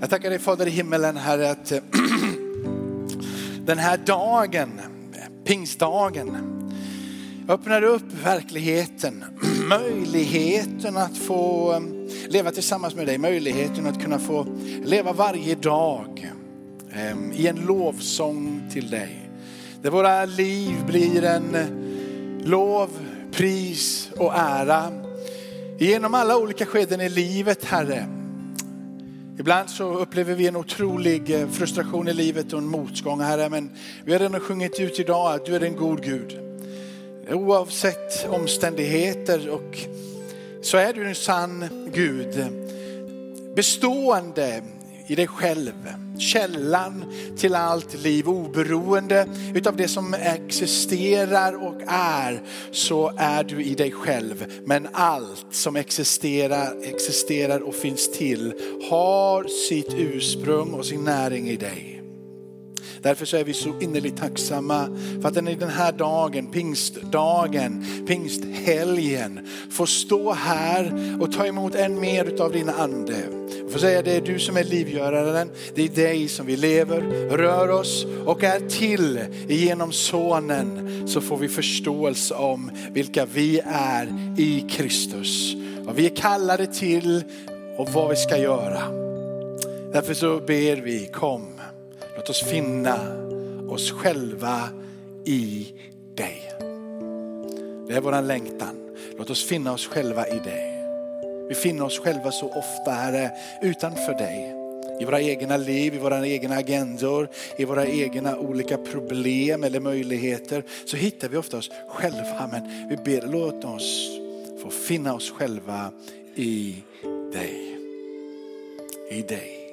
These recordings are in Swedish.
Jag tackar dig Fader i himmelen Herre att eh, den här dagen, pingstdagen, öppnar upp verkligheten, möjligheten att få eh, leva tillsammans med dig, möjligheten att kunna få leva varje dag eh, i en lovsång till dig. Där våra liv blir en lov, pris och ära. Genom alla olika skeden i livet Herre Ibland så upplever vi en otrolig eh, frustration i livet och en motgång, Herre. Men vi har redan sjungit ut idag att du är en god Gud. Oavsett omständigheter och så är du en sann Gud. Bestående i dig själv. Källan till allt liv, oberoende utav det som existerar och är, så är du i dig själv. Men allt som existerar, existerar och finns till har sitt ursprung och sin näring i dig. Därför så är vi så innerligt tacksamma för att den i den här dagen, pingstdagen, pingsthelgen, får stå här och ta emot än mer av din ande. För säga det är du som är livgöraren, det är dig som vi lever, rör oss och är till genom sonen så får vi förståelse om vilka vi är i Kristus. Vad vi är kallade till och vad vi ska göra. Därför så ber vi, kom Låt oss finna oss själva i dig. Det är våran längtan. Låt oss finna oss själva i dig. Vi finner oss själva så ofta Herre utanför dig. I våra egna liv, i våra egna agendor, i våra egna olika problem eller möjligheter så hittar vi ofta oss själva. Men vi ber, låt oss få finna oss själva i dig. I dig.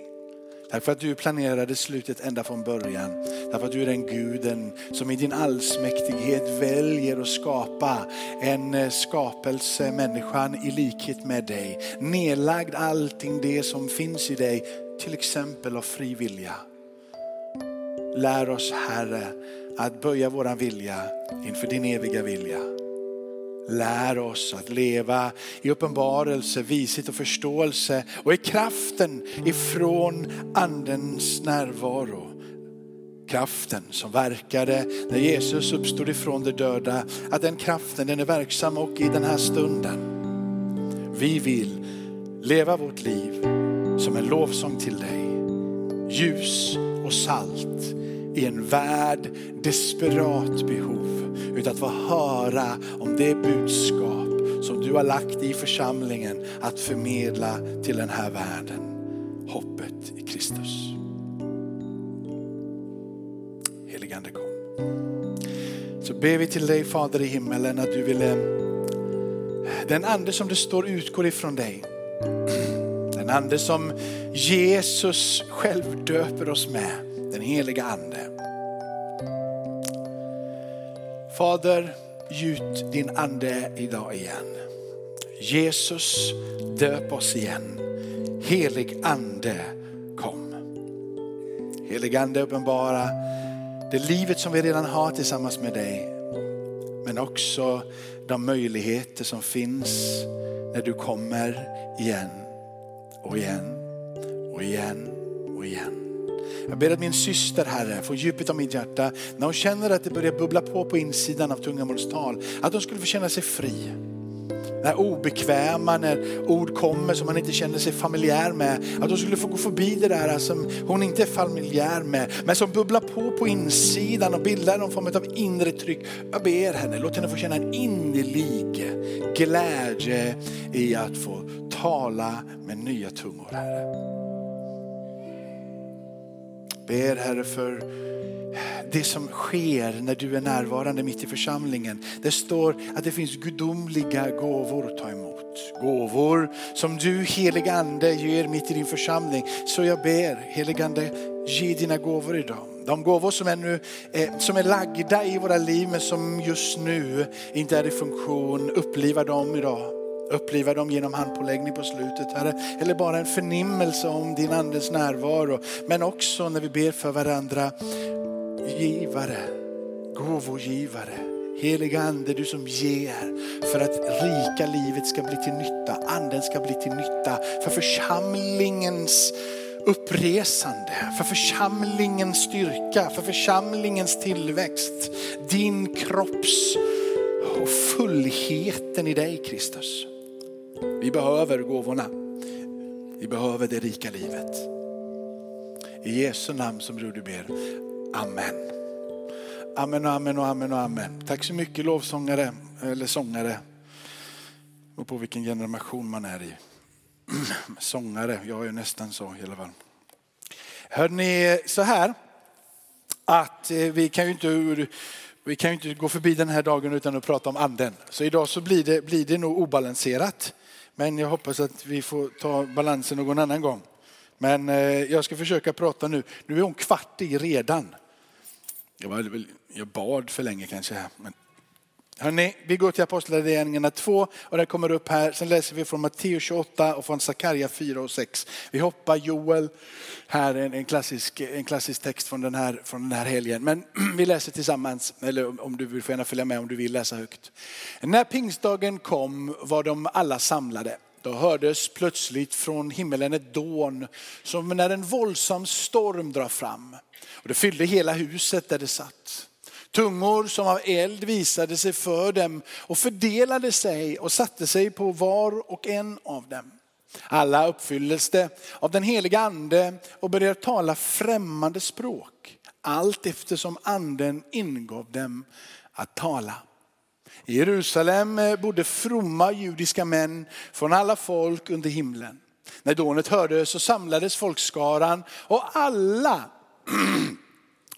Tack för att du planerade slutet ända från början. Därför att du är den guden som i din allsmäktighet väljer att skapa en eh, skapelse, människan i likhet med dig. Nedlagd allting det som finns i dig, till exempel av fri vilja. Lär oss Herre att böja våran vilja inför din eviga vilja. Lär oss att leva i uppenbarelse, vishet och förståelse och i kraften ifrån andens närvaro. Kraften som verkade när Jesus uppstod ifrån de döda, att den kraften den är verksam och i den här stunden. Vi vill leva vårt liv som en lovsång till dig. Ljus och salt i en värld desperat behov utan att få höra om det budskap som du har lagt i församlingen att förmedla till den här världen. Hoppet i Kristus. Heligande kom. Så ber vi till dig Fader i himmelen att du ville, den ande som det står utgår ifrån dig. Den ande som Jesus själv döper oss med, den heliga ande. Fader, gjut din ande idag igen. Jesus, döp oss igen. Helig ande, kom. Helig ande, uppenbara det livet som vi redan har tillsammans med dig. Men också de möjligheter som finns när du kommer igen och igen och igen och igen. Jag ber att min syster Herre, får djupet av mitt hjärta, när hon känner att det börjar bubbla på på insidan av tungamålstal, att hon skulle få känna sig fri. När obekväma, när ord kommer som man inte känner sig familjär med, att hon skulle få gå förbi det där som hon inte är familjär med, men som bubblar på på insidan och bildar någon form av inre tryck. Jag ber henne, låt henne få känna en innerlig glädje i att få tala med nya tungor, Herre. Ber Herre för det som sker när du är närvarande mitt i församlingen. Det står att det finns gudomliga gåvor att ta emot. Gåvor som du helig ande ger mitt i din församling. Så jag ber helig ande, ge dina gåvor idag. De gåvor som är, nu, eh, som är lagda i våra liv men som just nu inte är i funktion, uppliva dem idag. Uppliva dem genom handpåläggning på slutet, Herre. Eller bara en förnimmelse om din andes närvaro. Men också när vi ber för varandra, givare, gåvogivare. Heliga ande, du som ger för att rika livet ska bli till nytta, anden ska bli till nytta för församlingens uppresande, för församlingens styrka, för församlingens tillväxt. Din kropps och fullheten i dig Kristus. Vi behöver gåvorna. Vi behöver det rika livet. I Jesu namn som du ber. Amen. Amen och amen och amen och amen. Tack så mycket lovsångare eller sångare. Och på vilken generation man är i. Sångare, jag är nästan så i alla fall. Hörrni, så här att eh, vi kan ju inte vi kan ju inte gå förbi den här dagen utan att prata om anden. Så idag så blir det, blir det nog obalanserat. Men jag hoppas att vi får ta balansen någon annan gång. Men eh, jag ska försöka prata nu. Nu är hon kvart i redan. Jag, var, jag bad för länge kanske. Men Hörrni, vi går till Apostlagärningarna 2 och den kommer upp här. Sen läser vi från Matteus 28 och från Sakarja 4 och 6. Vi hoppar Joel, här en, en klassisk, en klassisk text från den, här, från den här helgen. Men vi läser tillsammans, eller om du vill får gärna följa med om du vill läsa högt. När pingstdagen kom var de alla samlade. Då hördes plötsligt från himmelen ett dån som när en våldsam storm drar fram. Och det fyllde hela huset där det satt. Tungor som av eld visade sig för dem och fördelade sig och satte sig på var och en av dem. Alla uppfylldes det av den heliga ande och började tala främmande språk. Allt eftersom anden ingav dem att tala. I Jerusalem bodde fromma judiska män från alla folk under himlen. När dånet hördes så samlades folkskaran och alla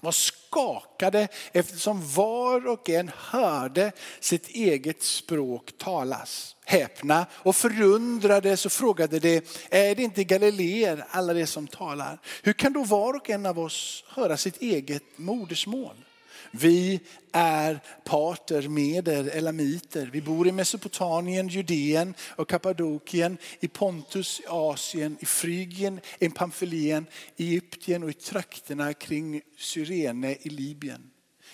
var skakade eftersom var och en hörde sitt eget språk talas. Häpna och förundrade så frågade de, är det inte galileer alla de som talar? Hur kan då var och en av oss höra sitt eget modersmål? Vi är parter, meder, elamiter. Vi bor i Mesopotamien, Judeen och Kappadokien, i Pontus, i Asien, i Frygien, i Pamfylien, i Egypten och i trakterna kring Cyrene i Libyen.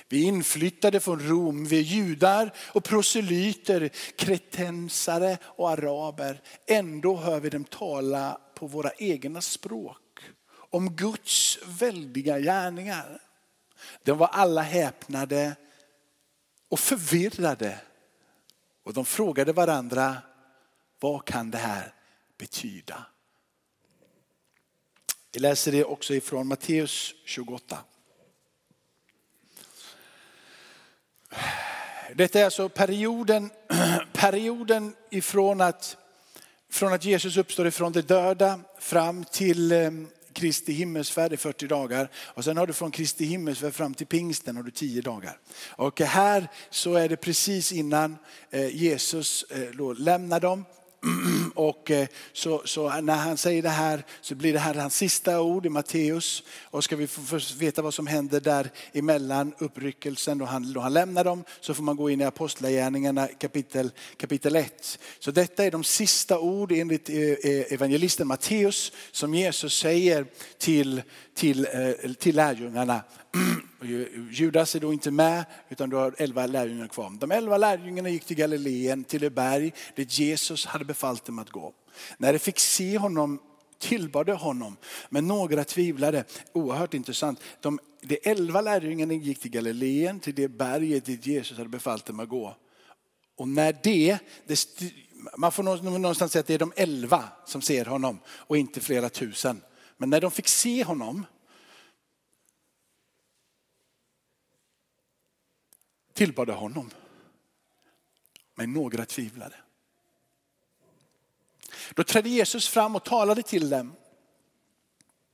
Vi är inflyttade från Rom, vi är judar och proselyter, kretensare och araber. Ändå hör vi dem tala på våra egna språk om Guds väldiga gärningar. De var alla häpnade och förvirrade. Och de frågade varandra, vad kan det här betyda? Vi läser det också ifrån Matteus 28. Detta är alltså perioden, perioden ifrån att, från att Jesus uppstår ifrån de döda fram till eh, Kristi himmelsfärd i 40 dagar och sen har du från Kristi himmelsfärd fram till pingsten har du 10 dagar. Och här så är det precis innan eh, Jesus eh, lämnar dem och eh, så, så, när han säger det här så blir det här hans sista ord i Matteus. Och ska vi få veta vad som händer där emellan uppryckelsen då han, då han lämnar dem så får man gå in i Apostlagärningarna kapitel, kapitel 1. Så detta är de sista ord enligt eh, eh, evangelisten Matteus som Jesus säger till, till, till lärjungarna. Judas är då inte med utan du har elva lärjungar kvar. De elva lärjungarna gick till Galileen, till det berg dit Jesus hade befallt dem att gå. När de fick se honom tillbad de honom, men några tvivlade. Oerhört intressant. De, de elva lärjungarna gick till Galileen, till det berget dit Jesus hade befallt dem att gå. Och när det, det man får någonstans säga att det är de elva som ser honom och inte flera tusen. Men när de fick se honom tillbad honom. Men några tvivlade. Då trädde Jesus fram och talade till dem.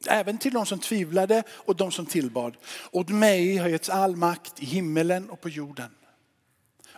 Även till de som tvivlade och de som tillbad. Åt mig har getts all makt i himmelen och på jorden.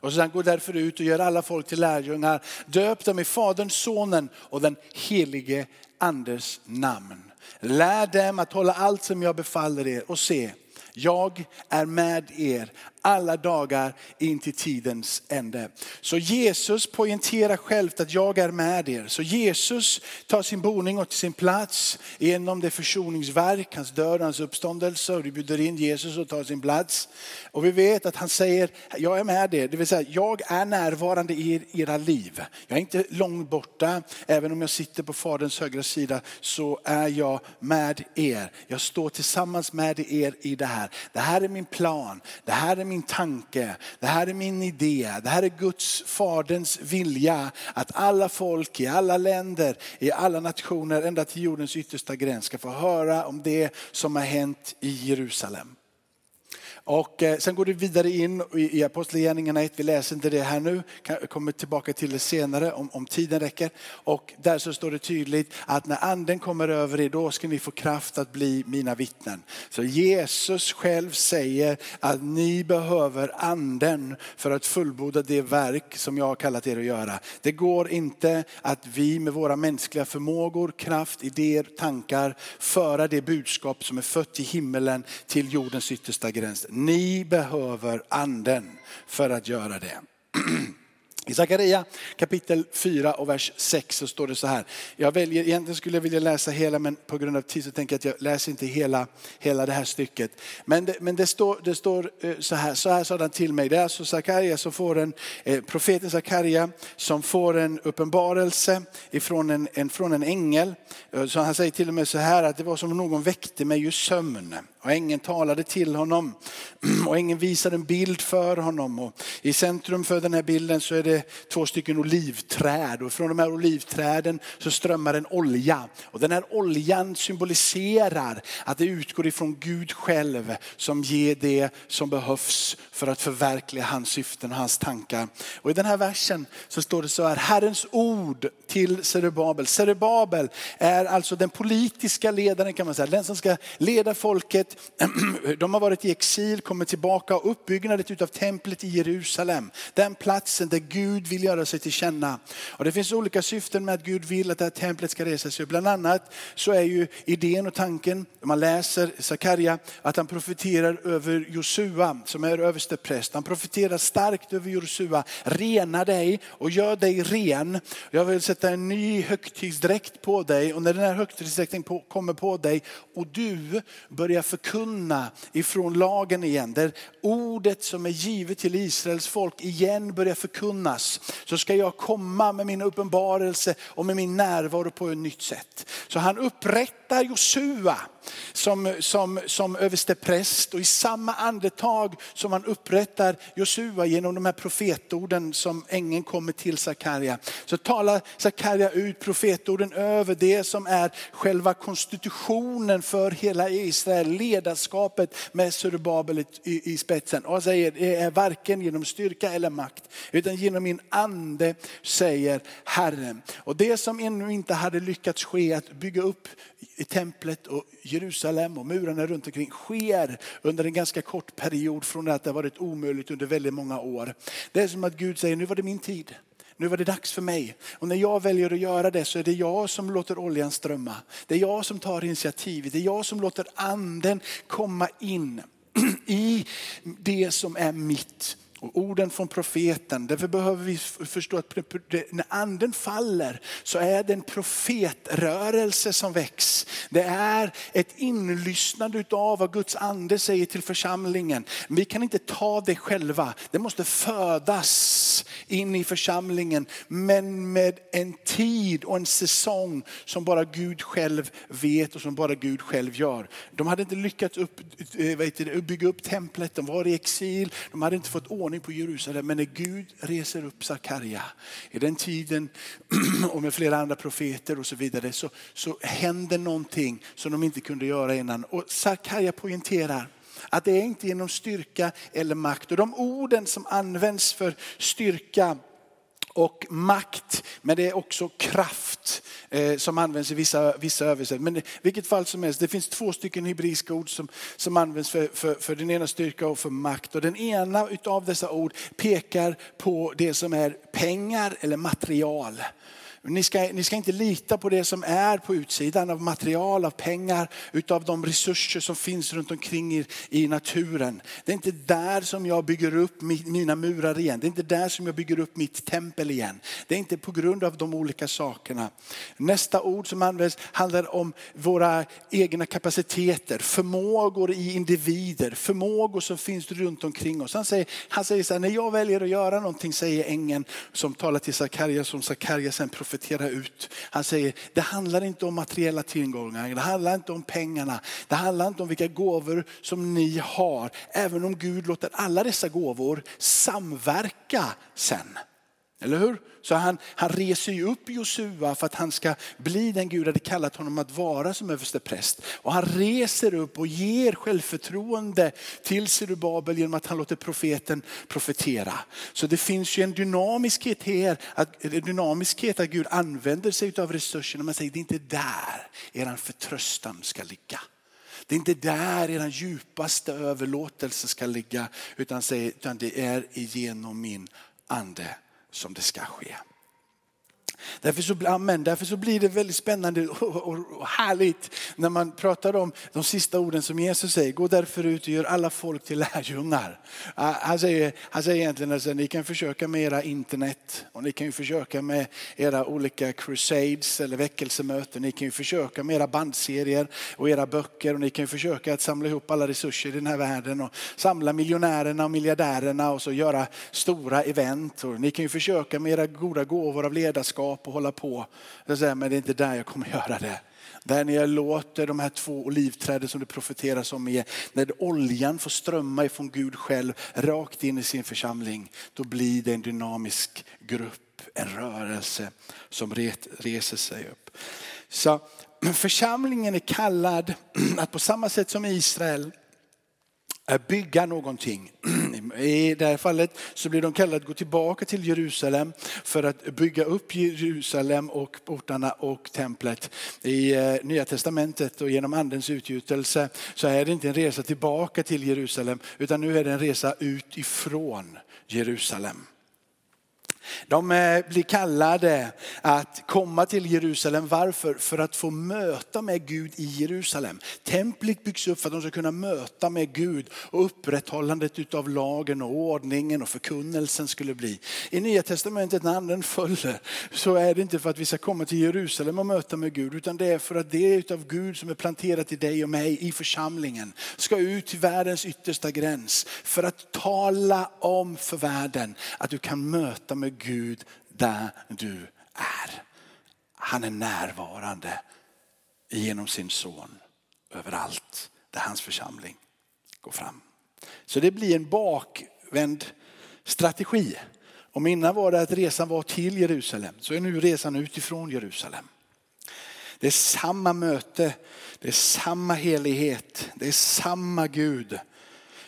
Och sen går därför ut och gör alla folk till lärjungar. Döp dem i Faderns, Sonen och den helige Andes namn. Lär dem att hålla allt som jag befaller er och se, Jag är med er alla dagar in till tidens ände. Så Jesus poängterar själv att jag är med er. Så Jesus tar sin boning och sin plats genom det försoningsverk, hans död, hans uppståndelse och du bjuder in Jesus och tar sin plats. Och vi vet att han säger, jag är med er, det vill säga jag är närvarande i era liv. Jag är inte långt borta, även om jag sitter på faderns högra sida så är jag med er. Jag står tillsammans med er i det här. Det här är min plan, det här är min tanke, det här är min idé, det här är Guds faderns vilja att alla folk i alla länder, i alla nationer, ända till jordens yttersta gräns ska få höra om det som har hänt i Jerusalem. Och eh, sen går det vidare in i Apostlagärningarna 1, vi läser inte det här nu, kommer tillbaka till det senare om, om tiden räcker. Och där så står det tydligt att när anden kommer över er då ska ni få kraft att bli mina vittnen. Så Jesus själv säger att ni behöver anden för att fullborda det verk som jag har kallat er att göra. Det går inte att vi med våra mänskliga förmågor, kraft, idéer, tankar föra det budskap som är fött i himmelen till jordens yttersta gräns. Ni behöver anden för att göra det. I Zakaria kapitel 4 och vers 6 så står det så här. Jag väljer, egentligen skulle jag vilja läsa hela men på grund av tid så tänker jag att jag läser inte hela, hela det här stycket. Men det, men det står, det står eh, så här, så här sa han till mig. Det är alltså Zakaria som får en, eh, profeten Zakaria som får en uppenbarelse ifrån en, en, från en ängel. Eh, så han säger till och med så här att det var som någon väckte mig ur sömn. Och ängeln talade till honom och ängeln visade en bild för honom. Och I centrum för den här bilden så är det två stycken olivträd och från de här olivträden så strömmar en olja. Och den här oljan symboliserar att det utgår ifrån Gud själv som ger det som behövs för att förverkliga hans syften och hans tankar. Och i den här versen så står det så här, Herrens ord till Zerubabel. Zerubabel är alltså den politiska ledaren kan man säga, den som ska leda folket de har varit i exil, kommit tillbaka och uppbyggnaden av templet i Jerusalem. Den platsen där Gud vill göra sig till känna. Och det finns olika syften med att Gud vill att det här templet ska resa sig. Bland annat så är ju idén och tanken, man läser Sakarja, att han profeterar över Josua som är överstepräst. Han profeterar starkt över Josua, rena dig och gör dig ren. Jag vill sätta en ny högtidsdräkt på dig och när den här högtidsdräkten kommer på dig och du börjar förkunna ifrån lagen igen, där ordet som är givet till Israels folk igen börjar förkunnas, så ska jag komma med min uppenbarelse och med min närvaro på ett nytt sätt. Så han upprättar Josua som, som, som överstepräst och i samma andetag som han upprättar Josua genom de här profetorden som ängeln kommer till Sakarja. Så talar Sakarja ut profetorden över det som är själva konstitutionen för hela Israel, ledarskapet med Zerubabel i, i spetsen. Och han säger det är varken genom styrka eller makt utan genom min ande säger Herren. Och det som ännu inte hade lyckats ske att bygga upp i templet och Jerusalem och murarna runt omkring sker under en ganska kort period från att det har varit omöjligt under väldigt många år. Det är som att Gud säger, nu var det min tid. Nu var det dags för mig. Och när jag väljer att göra det så är det jag som låter oljan strömma. Det är jag som tar initiativet. Det är jag som låter anden komma in i det som är mitt. Och orden från profeten, därför behöver vi förstå att när anden faller så är det en profetrörelse som väcks. Det är ett inlyssnande av vad Guds ande säger till församlingen. Vi kan inte ta det själva, det måste födas in i församlingen. Men med en tid och en säsong som bara Gud själv vet och som bara Gud själv gör. De hade inte lyckats upp, eh, bygga upp templet, de var i exil, de hade inte fått ordning ordning på Jerusalem. Men när Gud reser upp Sakarja i den tiden och med flera andra profeter och så vidare så, så händer någonting som de inte kunde göra innan. Och Sakarja poängterar att det är inte genom styrka eller makt. Och de orden som används för styrka och makt, men det är också kraft eh, som används i vissa, vissa översättningar. Men i vilket fall som helst, det finns två stycken hebreiska ord som, som används för, för, för den ena styrka och för makt. Och den ena av dessa ord pekar på det som är pengar eller material. Ni ska, ni ska inte lita på det som är på utsidan av material, av pengar, utav de resurser som finns runt omkring er i naturen. Det är inte där som jag bygger upp mina murar igen. Det är inte där som jag bygger upp mitt tempel igen. Det är inte på grund av de olika sakerna. Nästa ord som används handlar om våra egna kapaciteter, förmågor i individer, förmågor som finns runt omkring oss. Han säger, han säger så här, när jag väljer att göra någonting, säger ängeln som talar till Sakarja, som Sakarja sen profeterar profetera ut. Han säger, det handlar inte om materiella tillgångar, det handlar inte om pengarna, det handlar inte om vilka gåvor som ni har. Även om Gud låter alla dessa gåvor samverka sen. Eller hur? Så han, han reser ju upp Josua för att han ska bli den Gud hade kallat honom att vara som överstepräst. Och han reser upp och ger självförtroende till Zerubabel genom att han låter profeten profetera. Så det finns ju en dynamiskhet här, att, en dynamiskhet att Gud använder sig av resurserna. Man säger det är inte där er förtröstan ska ligga. Det är inte där er djupaste överlåtelse ska ligga utan, utan det är genom min ande som det ska ske. Därför så, amen, därför så blir det väldigt spännande och, härligt när man pratar om de sista orden som Jesus säger. Gå därför ut och gör alla folk till lärjungar. Ah, han säger, han säger egentligen att ni kan försöka med era internet och ni kan ju försöka med era olika crusades eller väckelsemöten. Ni kan ju försöka med era bandserier och era böcker och ni kan ju försöka att samla ihop alla resurser i den här världen och samla miljonärerna och miljardärerna och så göra stora event. Och ni kan ju försöka med era goda gåvor av ledarskap kunskap och hålla på. Men det är inte där jag kommer göra det. Där när jag låter de här två olivträden som det profeteras om är, när oljan får strömma ifrån Gud själv rakt in i sin församling, då blir det en dynamisk grupp, en rörelse som reser sig upp. Så församlingen är kallad att på samma sätt som Israel bygga någonting. I det här fallet så blir de kallade att gå tillbaka till Jerusalem för att bygga upp Jerusalem och portarna och templet. I eh, Nya Testamentet och genom andens utgjutelse så är det inte en resa tillbaka till Jerusalem utan nu är det en resa ut ifrån Jerusalem. De eh, blir kallade att komma till Jerusalem. Varför? För att få möta med Gud i Jerusalem. Templet byggs upp för att de ska kunna möta med Gud och upprätthållandet av lagen och ordningen och förkunnelsen skulle bli. I Nya Testamentet när anden följer så är det inte för att vi ska komma till Jerusalem och möta med Gud utan det är för att det är av Gud som är planterat i dig och mig i församlingen ska ut till världens yttersta gräns för att tala om för världen att du kan möta med Gud där du är. Han är närvarande genom sin son överallt där hans församling går fram. Så det blir en bakvänd strategi. Om innan var det att resan var till Jerusalem så är nu resan utifrån Jerusalem. Det är samma möte, det är samma helighet, det är samma Gud.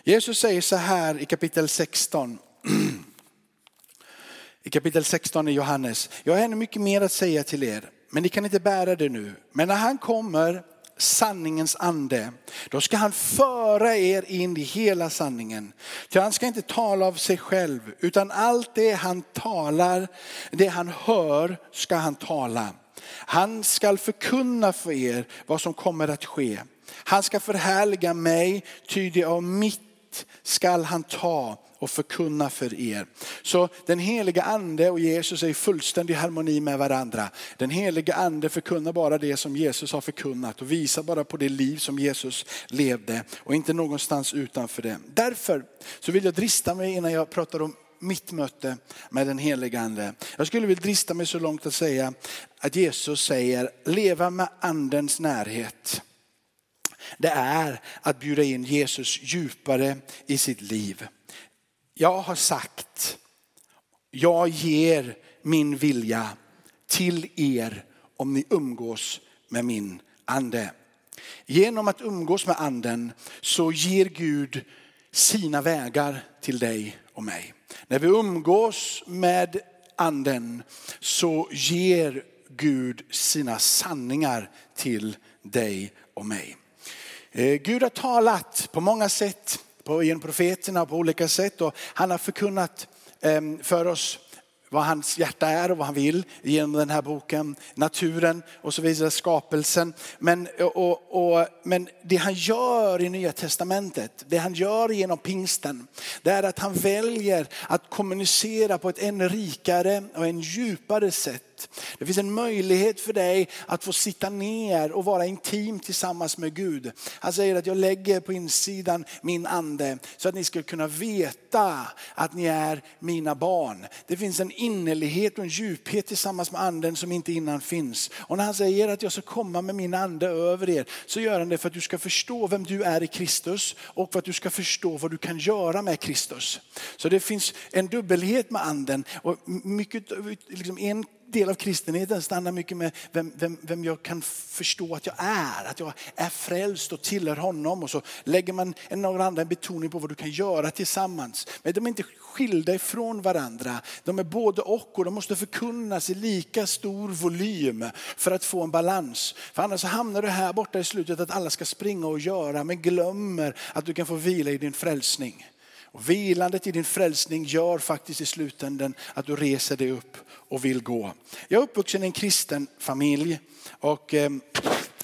Jesus säger så här i kapitel 16 i kapitel 16 i Johannes. Jag har ännu mycket mer att säga till er, men ni kan inte bära det nu. Men när han kommer, sanningens ande, då ska han föra er in i hela sanningen. För han ska inte tala av sig själv, utan allt det han talar, det han hör ska han tala. Han ska förkunna för er vad som kommer att ske. Han ska förhärliga mig, ty det av mitt skall han ta och förkunna för er. Så den heliga ande och Jesus är i fullständig harmoni med varandra. Den heliga ande förkunnar bara det som Jesus har förkunnat och visar bara på det liv som Jesus levde och inte någonstans utanför det. Därför så vill jag drista mig innan jag pratar om mitt möte med den heliga ande. Jag skulle vilja drista mig så långt att säga att Jesus säger leva med andens närhet. Det är att bjuda in Jesus djupare i sitt liv jag har sagt, jag ger min vilja till er om ni umgås med min ande. Genom att umgås med anden så ger Gud sina vägar till dig och mig. När vi umgås med anden så ger Gud sina sanningar till dig och mig. Eh, Gud har talat på många sätt på, genom profeterna på olika sätt. Och han har förkunnat ehm, för oss vad hans hjärta är och vad han vill genom den här boken. Naturen och så vidare, skapelsen. Men, och, och, men det han gör i Nya Testamentet, det han gör genom pingsten, det är att han väljer att kommunicera på ett ännu rikare och en djupare sätt det finns en möjlighet för dig att få sitta ner och vara intim tillsammans med Gud. Han säger att jag lägger på insidan min ande så att ni ska kunna veta att ni är mina barn. Det finns en innerlighet och en djuphet tillsammans med anden som inte innan finns. Och när han säger att jag ska komma med min ande över er så gör han det för att du ska förstå vem du är i Kristus och för att du ska förstå vad du kan göra med Kristus. Så det finns en dubbelhet med anden och mycket, liksom en del av kristenheten stannar mycket med vem, vem, vem jag kan förstå att jag är. Att jag är frälst och tillhör honom. Och så lägger man en några andra en betoning på vad du kan göra tillsammans. Men de är inte skilda ifrån varandra. De är både och och de måste förkunnas i lika stor volym för att få en balans. För annars hamnar du här borta i slutet att alla ska springa och göra men glömmer att du kan få vila i din frälsning. Och vilandet i din frälsning gör faktiskt i slutänden att du reser dig upp och vill gå. Jag är uppvuxen i en kristen familj och ehm,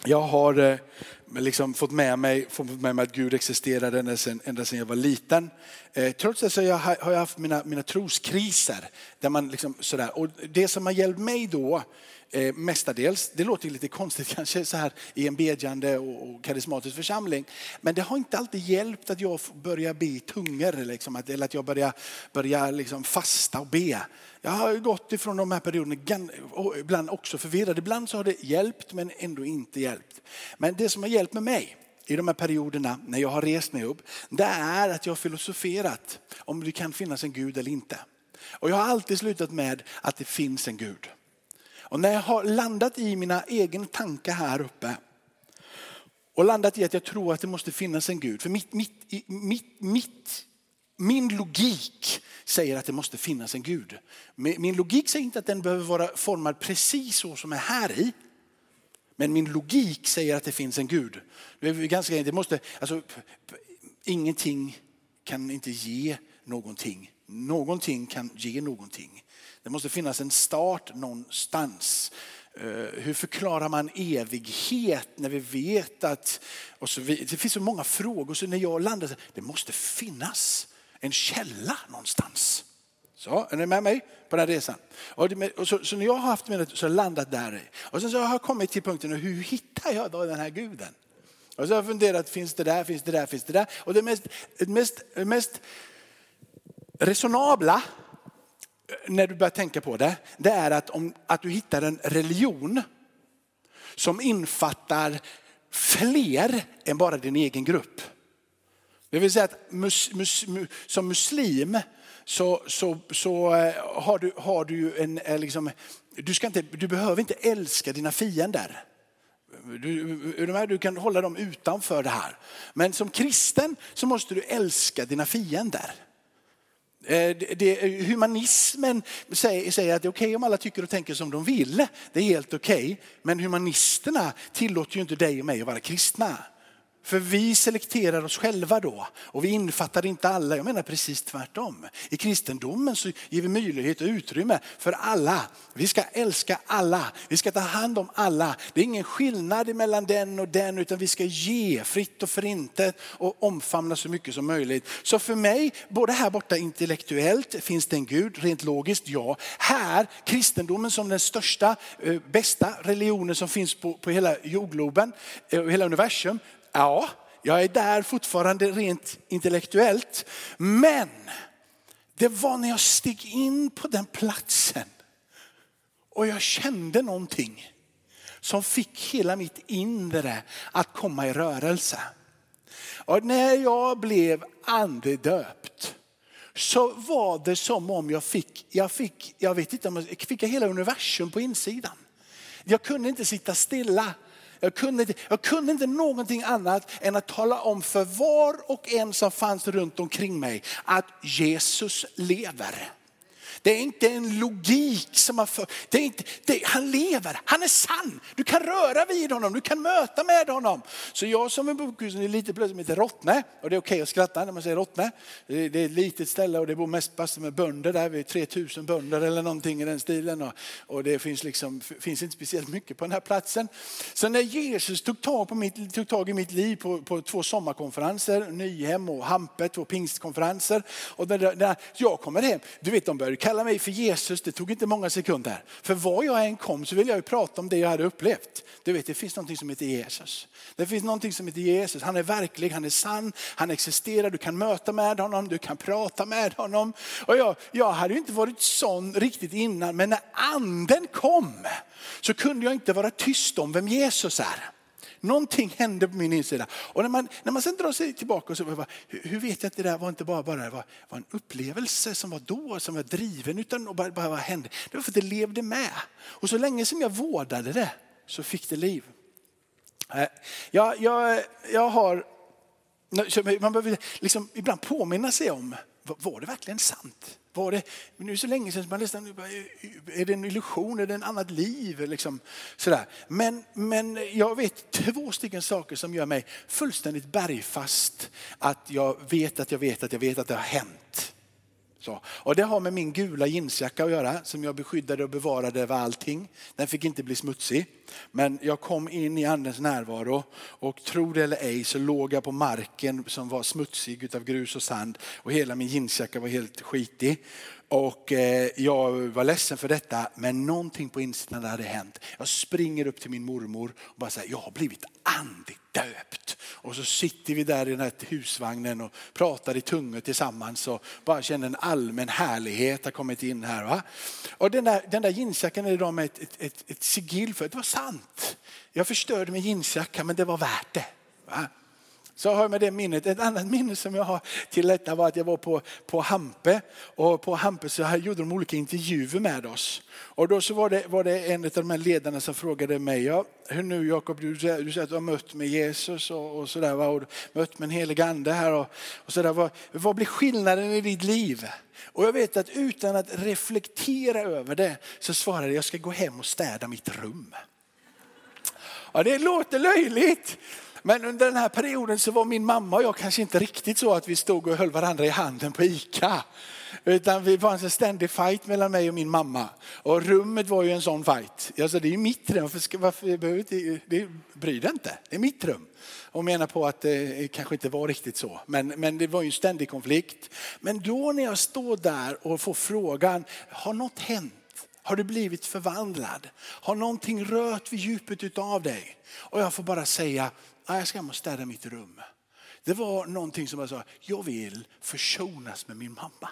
jag har eh, liksom fått, med mig, fått med mig att Gud existerade ända sedan, ända sedan jag var liten. Eh, trots det så har jag haft mina, mina troskriser. Där man liksom sådär. Och det som har hjälpt mig då eh, mestadels. Det låter lite konstigt kanske så här i en bedjande och, och karismatisk församling. Men det har inte alltid hjälpt att jag börjar be i tungor liksom, att, eller att jag börjar, börjar liksom fasta och be. Jag har gått ifrån de här perioderna, och ibland också förvirrad. Ibland så har det hjälpt men ändå inte hjälpt. Men det som har hjälpt med mig i de här perioderna när jag har rest mig upp, det är att jag har filosoferat om det kan finnas en Gud eller inte. Och jag har alltid slutat med att det finns en Gud. Och när jag har landat i mina egna tankar här uppe och landat i att jag tror att det måste finnas en Gud. För mitt, mitt, mitt, mitt, min logik säger att det måste finnas en Gud. Min logik säger inte att den behöver vara formad precis så som är här i. Men min logik säger att det finns en Gud. Det är ganska, det måste, alltså, ingenting kan inte ge någonting. Någonting kan ge någonting. Det måste finnas en start någonstans. Eh, hur förklarar man evighet när vi vet att... Och så, det finns så många frågor, så när jag landar det måste finnas en källa någonstans. Så, är ni med mig på den här resan? Och, det, och så, så, när jag har haft mina, så har jag landat där. Och sen så har jag kommit till punkten, hur hittar jag då den här guden? Och så har jag funderat, finns det där, finns det där, finns det där? Och det mest, mest, mest resonabla när du börjar tänka på det, det är att, om, att du hittar en religion som infattar fler än bara din egen grupp. Det vill säga att mus, mus, som muslim så, så, så eh, har, du, har du en, eh, liksom, du, ska inte, du behöver inte älska dina fiender. Du, du kan hålla dem utanför det här. Men som kristen så måste du älska dina fiender. Eh, det, humanismen säger, säger att det är okej okay om alla tycker och tänker som de vill. Det är helt okej. Okay. Men humanisterna tillåter ju inte dig och mig att vara kristna. För vi selekterar oss själva då och vi infattar inte alla. Jag menar precis tvärtom. I kristendomen så ger vi möjlighet och utrymme för alla. Vi ska älska alla. Vi ska ta hand om alla. Det är ingen skillnad mellan den och den utan vi ska ge fritt och förintet och omfamna så mycket som möjligt. Så för mig, både här borta intellektuellt, finns det en Gud? Rent logiskt, ja. Här, kristendomen som den största, eh, bästa religionen som finns på, på hela jordgloben, eh, hela universum Ja, jag är där fortfarande rent intellektuellt. Men det var när jag steg in på den platsen och jag kände någonting som fick hela mitt inre att komma i rörelse. Och när jag blev andedöpt så var det som om jag fick, jag fick, jag vet inte, jag fick hela universum på insidan. Jag kunde inte sitta stilla. Jag kunde, inte, jag kunde inte någonting annat än att tala om för var och en som fanns runt omkring mig att Jesus lever. Det är inte en logik som har för, det är inte, det, han lever, han är sann. Du kan röra vid honom, du kan möta med honom. Så jag som är bokhusen är lite plötsligt lite heter Rottne, och det är okej okay att skratta när man säger Rottne. Det, det är ett litet ställe och det bor mest massor med bönder där, vi är 3000 bönder eller någonting i den stilen. Och, och det finns, liksom, finns inte speciellt mycket på den här platsen. Så när Jesus tog tag, på mitt, tog tag i mitt liv på, på två sommarkonferenser, Nyhem och Hampe, två pingstkonferenser. Och där, när jag kommer hem, du vet de började kalla mig för Jesus, det tog inte många sekunder. För var jag än kom så ville jag ju prata om det jag hade upplevt. Du vet det finns någonting som heter Jesus. Det finns någonting som heter Jesus, han är verklig, han är sann, han existerar, du kan möta med honom, du kan prata med honom. Och jag, jag hade ju inte varit sån riktigt innan, men när anden kom så kunde jag inte vara tyst om vem Jesus är. Någonting hände på min insida. Och när man, när man sen drar sig tillbaka och så, bara, hur vet jag att det där var inte bara, bara det var, var en upplevelse som var då, som var driven, utan bara, bara vad hände? Det var för att det levde med. Och så länge som jag vårdade det så fick det liv. Eh, jag, jag, jag har, man behöver liksom ibland påminna sig om, var det verkligen sant? Var det, nu är det så länge sedan man nästan, är det en illusion, är det en annat liv? Liksom, sådär. Men, men jag vet två stycken saker som gör mig fullständigt bergfast. Att jag vet att jag vet att jag vet att det har hänt. Så. Och det har med min gula jeansjacka att göra som jag beskyddade och bevarade över allting. Den fick inte bli smutsig. Men jag kom in i andens närvaro och tro det eller ej så låg jag på marken som var smutsig av grus och sand och hela min jeansjacka var helt skitig. Och eh, jag var ledsen för detta men någonting på insidan hade hänt. Jag springer upp till min mormor och bara säger jag har blivit andedöpt. Och så sitter vi där i den här husvagnen och pratar i tungor tillsammans och bara känner en allmän härlighet har kommit in här. Va? Och den där, den där jeansjackan är idag med ett, ett, ett, ett sigill för, det var sant. Jag förstörde min jeansjacka men det var värt det. Va? Så har jag med det minnet. Ett annat minne som jag har till detta var att jag var på, på Hampe. Och på Hampe så här gjorde de olika intervjuer med oss. Och då så var det, var det en av de här ledarna som frågade mig, ja, hur nu Jakob, du, du säger att du har mött med Jesus och, och sådär, och mött med en helig ande här och, och sådär. Vad, vad blir skillnaden i ditt liv? Och jag vet att utan att reflektera över det så svarade jag, jag ska gå hem och städa mitt rum. Ja, det låter löjligt. Men under den här perioden så var min mamma och jag kanske inte riktigt så att vi stod och höll varandra i handen på ICA. Utan vi var en ständig fight mellan mig och min mamma. Och rummet var ju en sån fight. Jag sa, det är ju mitt rum, varför, ska, varför behöver det, det bryr dig inte. Det är mitt rum. Och menar på att det kanske inte var riktigt så. Men, men det var ju en ständig konflikt. Men då när jag står där och får frågan, har något hänt? Har du blivit förvandlad? Har någonting rört vid djupet utav dig? Och jag får bara säga, jag ska hem och städa mitt rum. Det var någonting som jag sa, jag vill försonas med min mamma.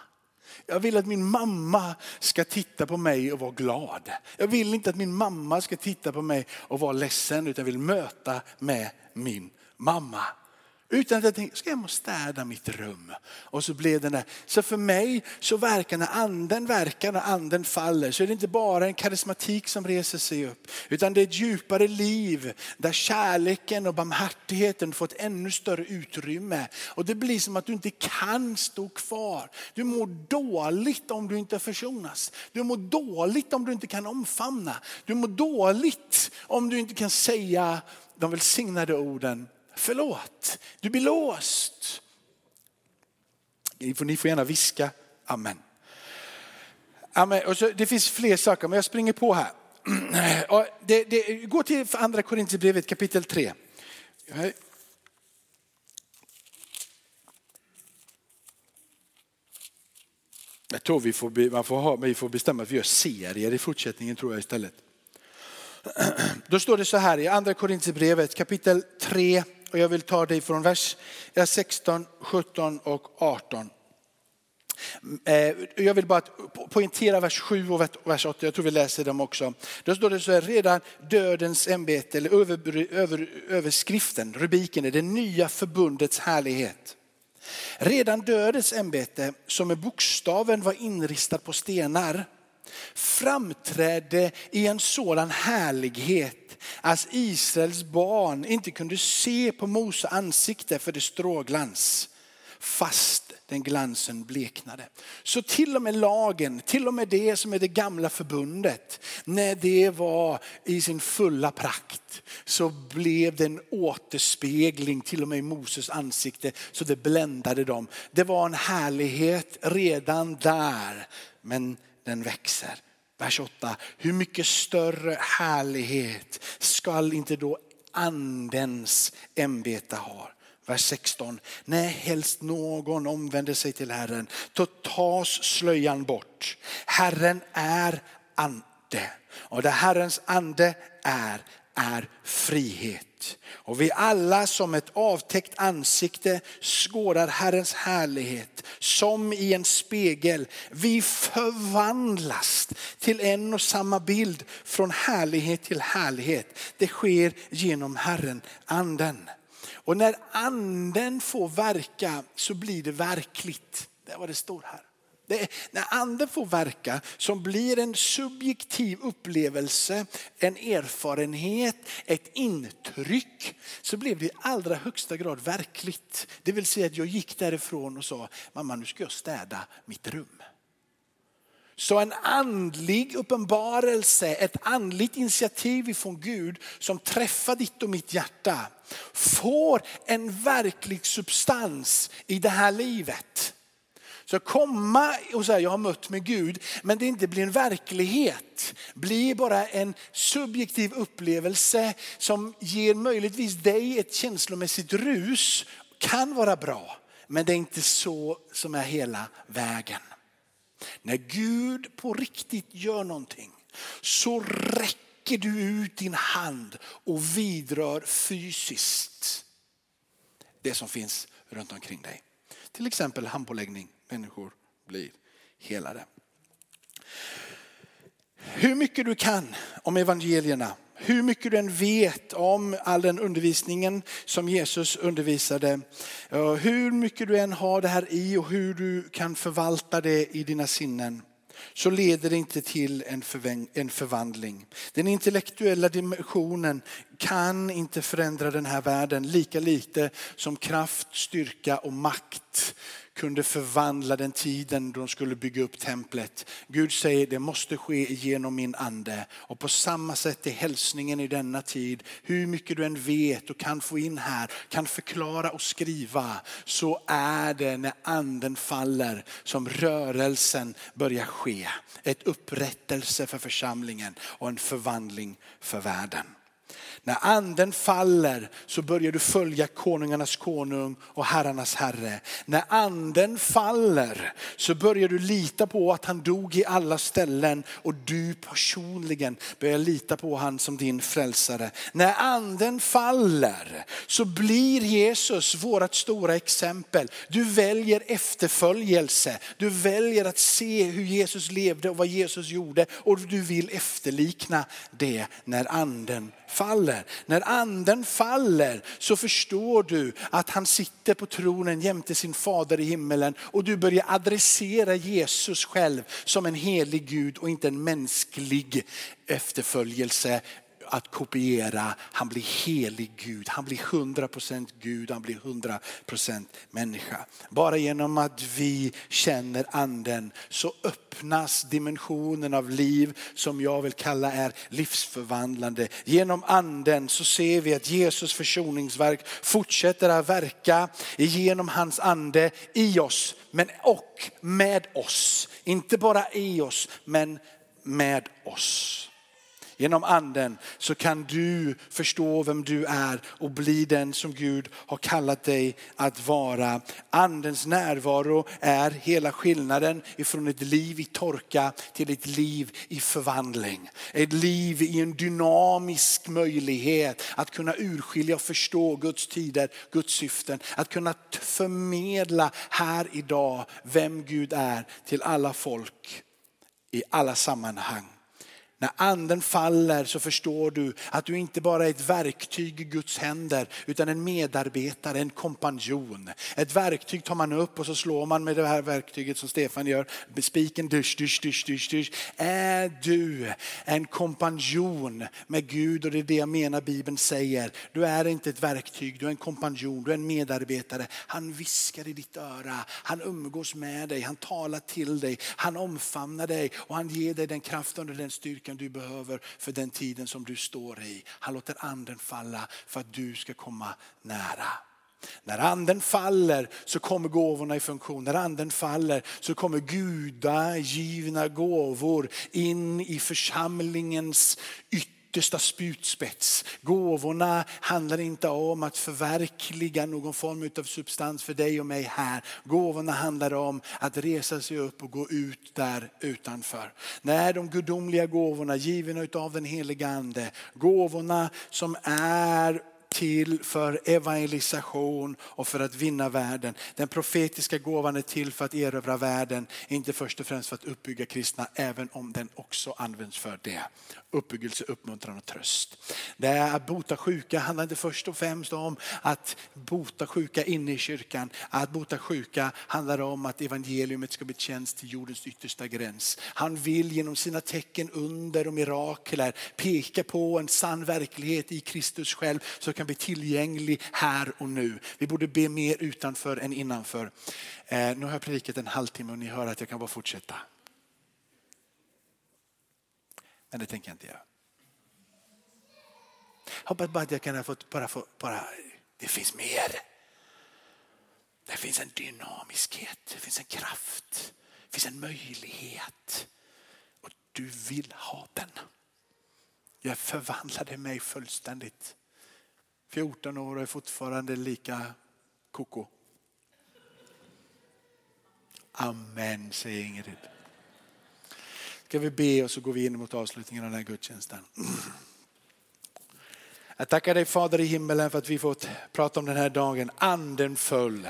Jag vill att min mamma ska titta på mig och vara glad. Jag vill inte att min mamma ska titta på mig och vara ledsen utan jag vill möta med min mamma. Utan att jag tänkte, ska jag hem och städa mitt rum? Och så blev det där. Så för mig så verkar när anden verkar, när anden faller, så är det inte bara en karismatik som reser sig upp. Utan det är ett djupare liv där kärleken och barmhärtigheten får ett ännu större utrymme. Och det blir som att du inte kan stå kvar. Du mår dåligt om du inte försonas. Du mår dåligt om du inte kan omfamna. Du mår dåligt om du inte kan säga de välsignade orden Förlåt, du blir låst. Ni får, ni får gärna viska amen. amen. Och så, det finns fler saker men jag springer på här. Och det, det, gå till andra Korintierbrevet kapitel 3. Jag tror vi får, man får, ha, vi får bestämma att vi gör serier i fortsättningen tror jag istället. Då står det så här i andra Korintierbrevet kapitel 3 och jag vill ta dig från vers 16, 17 och 18. Eh, jag vill bara poängtera vers 7 och vers 8, jag tror vi läser dem också. Då står det så här, redan dödens ämbete, eller över, över, överskriften, rubriken är det nya förbundets härlighet. Redan dödens ämbete, som med bokstaven var inristad på stenar, framträdde i en sådan härlighet att Israels barn inte kunde se på Mose ansikte för det stråglans. Fast den glansen bleknade. Så till och med lagen, till och med det som är det gamla förbundet, när det var i sin fulla prakt så blev det en återspegling till och med i Moses ansikte så det bländade dem. Det var en härlighet redan där men den växer. Vers 8, hur mycket större härlighet skall inte då andens ämbete ha? Vers 16. när helst någon omvänder sig till Herren, då tas slöjan bort. Herren är ande och där Herrens ande är, är frihet. Och vi alla som ett avtäckt ansikte skådar Herrens härlighet som i en spegel. Vi förvandlas till en och samma bild från härlighet till härlighet. Det sker genom Herren, anden. Och när anden får verka så blir det verkligt. Det är vad det står här. Det när anden får verka som blir en subjektiv upplevelse, en erfarenhet, ett intryck så blev det i allra högsta grad verkligt. Det vill säga att jag gick därifrån och sa, mamma nu ska jag städa mitt rum. Så en andlig uppenbarelse, ett andligt initiativ ifrån Gud som träffar ditt och mitt hjärta får en verklig substans i det här livet. Så komma och säga jag har mött med Gud men det inte blir en verklighet. Blir bara en subjektiv upplevelse som ger möjligtvis dig ett känslomässigt rus. Kan vara bra men det är inte så som är hela vägen. När Gud på riktigt gör någonting så räcker du ut din hand och vidrör fysiskt det som finns runt omkring dig. Till exempel handpåläggning, människor blir helade. Hur mycket du kan om evangelierna, hur mycket du än vet om all den undervisningen som Jesus undervisade, hur mycket du än har det här i och hur du kan förvalta det i dina sinnen så leder det inte till en förvandling. Den intellektuella dimensionen kan inte förändra den här världen lika lite som kraft, styrka och makt kunde förvandla den tiden då de skulle bygga upp templet. Gud säger det måste ske genom min ande. Och på samma sätt är hälsningen i denna tid, hur mycket du än vet och kan få in här, kan förklara och skriva, så är det när anden faller som rörelsen börjar ske. Ett upprättelse för församlingen och en förvandling för världen. När anden faller så börjar du följa konungarnas konung och herrarnas herre. När anden faller så börjar du lita på att han dog i alla ställen och du personligen börjar lita på han som din frälsare. När anden faller så blir Jesus vårt stora exempel. Du väljer efterföljelse. Du väljer att se hur Jesus levde och vad Jesus gjorde och du vill efterlikna det när anden faller. När anden faller så förstår du att han sitter på tronen jämte sin fader i himmelen och du börjar adressera Jesus själv som en helig Gud och inte en mänsklig efterföljelse att kopiera. Han blir helig Gud, han blir 100% Gud, han blir 100% människa. Bara genom att vi känner anden så öppnas dimensionen av liv som jag vill kalla är livsförvandlande. Genom anden så ser vi att Jesus försoningsverk fortsätter att verka genom hans ande i oss men och med oss. Inte bara i oss men med oss. Genom anden så kan du förstå vem du är och bli den som Gud har kallat dig att vara. Andens närvaro är hela skillnaden ifrån ett liv i torka till ett liv i förvandling. Ett liv i en dynamisk möjlighet att kunna urskilja och förstå Guds tider, Guds syften. Att kunna förmedla här idag vem Gud är till alla folk i alla sammanhang. När anden faller så förstår du att du inte bara är ett verktyg i Guds händer utan en medarbetare, en kompanjon. Ett verktyg tar man upp och så slår man med det här verktyget som Stefan gör. Spiken dysch, dysch, dysch, dysch, dysch. Är du en kompanjon med Gud och det är det jag menar Bibeln säger. Du är inte ett verktyg, du är en kompanjon, du är en medarbetare. Han viskar i ditt öra, han umgås med dig, han talar till dig, han omfamnar dig och han ger dig den kraften och den styrkan styrkan du behöver för den tiden som du står i. Han låter anden falla för att du ska komma nära. När anden faller så kommer gåvorna i funktion. När anden faller så kommer gudagivna gåvor in i församlingens yttre yttersta spjutspets. Gåvorna handlar inte om att förverkliga någon form av substans för dig och mig här. Gåvorna handlar om att resa sig upp och gå ut där utanför. När de gudomliga gåvorna givna av den heliga ande, gåvorna som är till för evangelisation och för att vinna världen. Den profetiska gåvan är till för att erövra världen, inte först och främst för att uppbygga kristna, även om den också används för det. Uppbyggelse, uppmuntran och tröst. Det är att bota sjuka handlar inte först och främst om att bota sjuka inne i kyrkan. Att bota sjuka handlar om att evangeliumet ska bli tjänst till jordens yttersta gräns. Han vill genom sina tecken, under och mirakler peka på en sann verklighet i Kristus själv så kan bli tillgänglig här och nu. Vi borde be mer utanför än innanför. Eh, nu har jag predikat en halvtimme och ni hör att jag kan bara fortsätta. Men det tänker jag inte göra. Hoppas bara att jag kan få, bara få, bara, det finns mer. Det finns en dynamiskhet, det finns en kraft, det finns en möjlighet. Och du vill ha den. Jag förvandlade mig fullständigt. 14 år och är fortfarande lika koko. Amen, säger Ingrid. Ska vi be och så går vi in mot avslutningen av den här gudstjänsten. Jag tackar dig Fader i himmelen för att vi fått prata om den här dagen. Anden föll.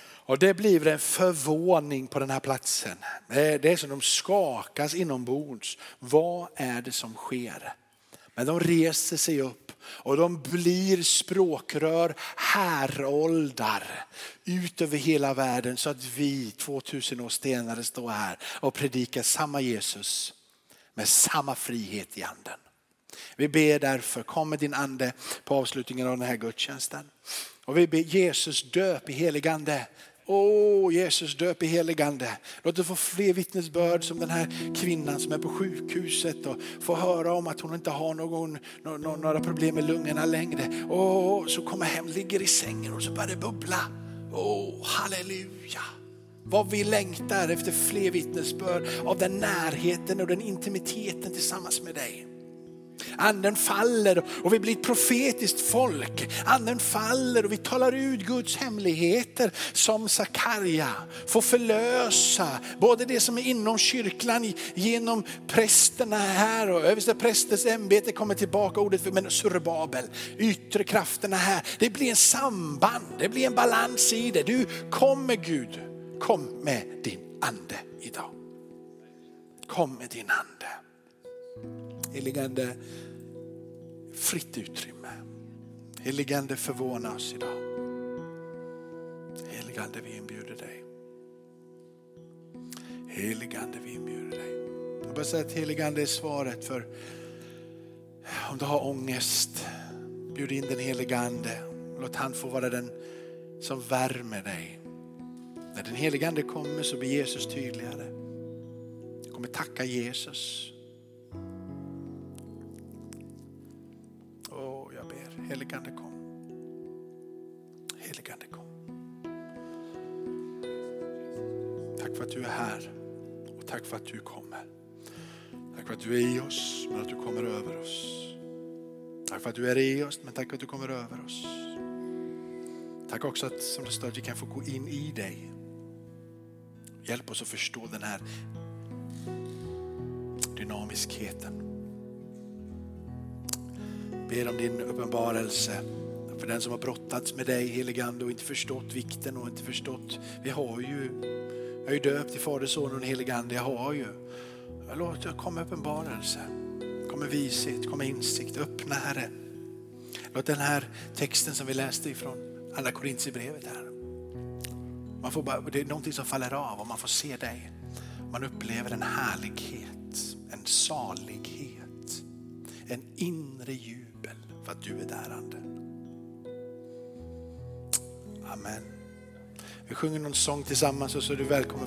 Och det blir en förvåning på den här platsen. Det är som de skakas inombords. Vad är det som sker? Men de reser sig upp och de blir språkrör, häroldar ut över hela världen så att vi 2000 år senare står här och predikar samma Jesus med samma frihet i anden. Vi ber därför, kom med din ande på avslutningen av den här gudstjänsten. Och vi ber Jesus döp i helig ande Åh oh, Jesus döp i heligande. Låt oss få fler vittnesbörd som den här kvinnan som är på sjukhuset och få höra om att hon inte har någon, några problem med lungorna längre. Åh, oh, så kommer hem, ligger i sängen och så börjar det bubbla. Åh, oh, halleluja. Vad vi längtar efter fler vittnesbörd av den närheten och den intimiteten tillsammans med dig. Anden faller och vi blir ett profetiskt folk. Anden faller och vi talar ut Guds hemligheter som Sakarja. Får förlösa både det som är inom kyrkan genom prästerna här och översteprästens ämbete kommer tillbaka ordet för men Surbabel. Yttre krafterna här. Det blir en samband, det blir en balans i det. Du kommer Gud, kom med din ande idag. Kom med din ande. Heligande, fritt utrymme. Heligande förvåna oss idag. Heligande vi inbjuder dig. Heligande vi inbjuder dig. Jag bara säga att heligande är svaret för om du har ångest, bjud in den heligande. Låt han få vara den som värmer dig. När den heligande kommer så blir Jesus tydligare. Du kommer tacka Jesus Heligande kom. Heligande kom. Tack för att du är här och tack för att du kommer. Tack för att du är i oss men att du kommer över oss. Tack för att du är i oss men tack för att du kommer över oss. Tack också att som det står att vi kan få gå in i dig. Hjälp oss att förstå den här dynamiskheten ber om din uppenbarelse för den som har brottats med dig heligande och inte förstått vikten och inte förstått. Vi har ju, jag är ju döpt i Fader, Son och heligande. Jag har ju. Låt det komma uppenbarelse. kom med vishet, kom med insikt. Öppna Herre. Låt den här texten som vi läste ifrån Andra Korintierbrevet här. Man får bara, det är någonting som faller av och man får se dig. Man upplever en härlighet, en salighet, en inre ljus för att du är där Ande. Amen. Vi sjunger någon sång tillsammans och så är du välkommen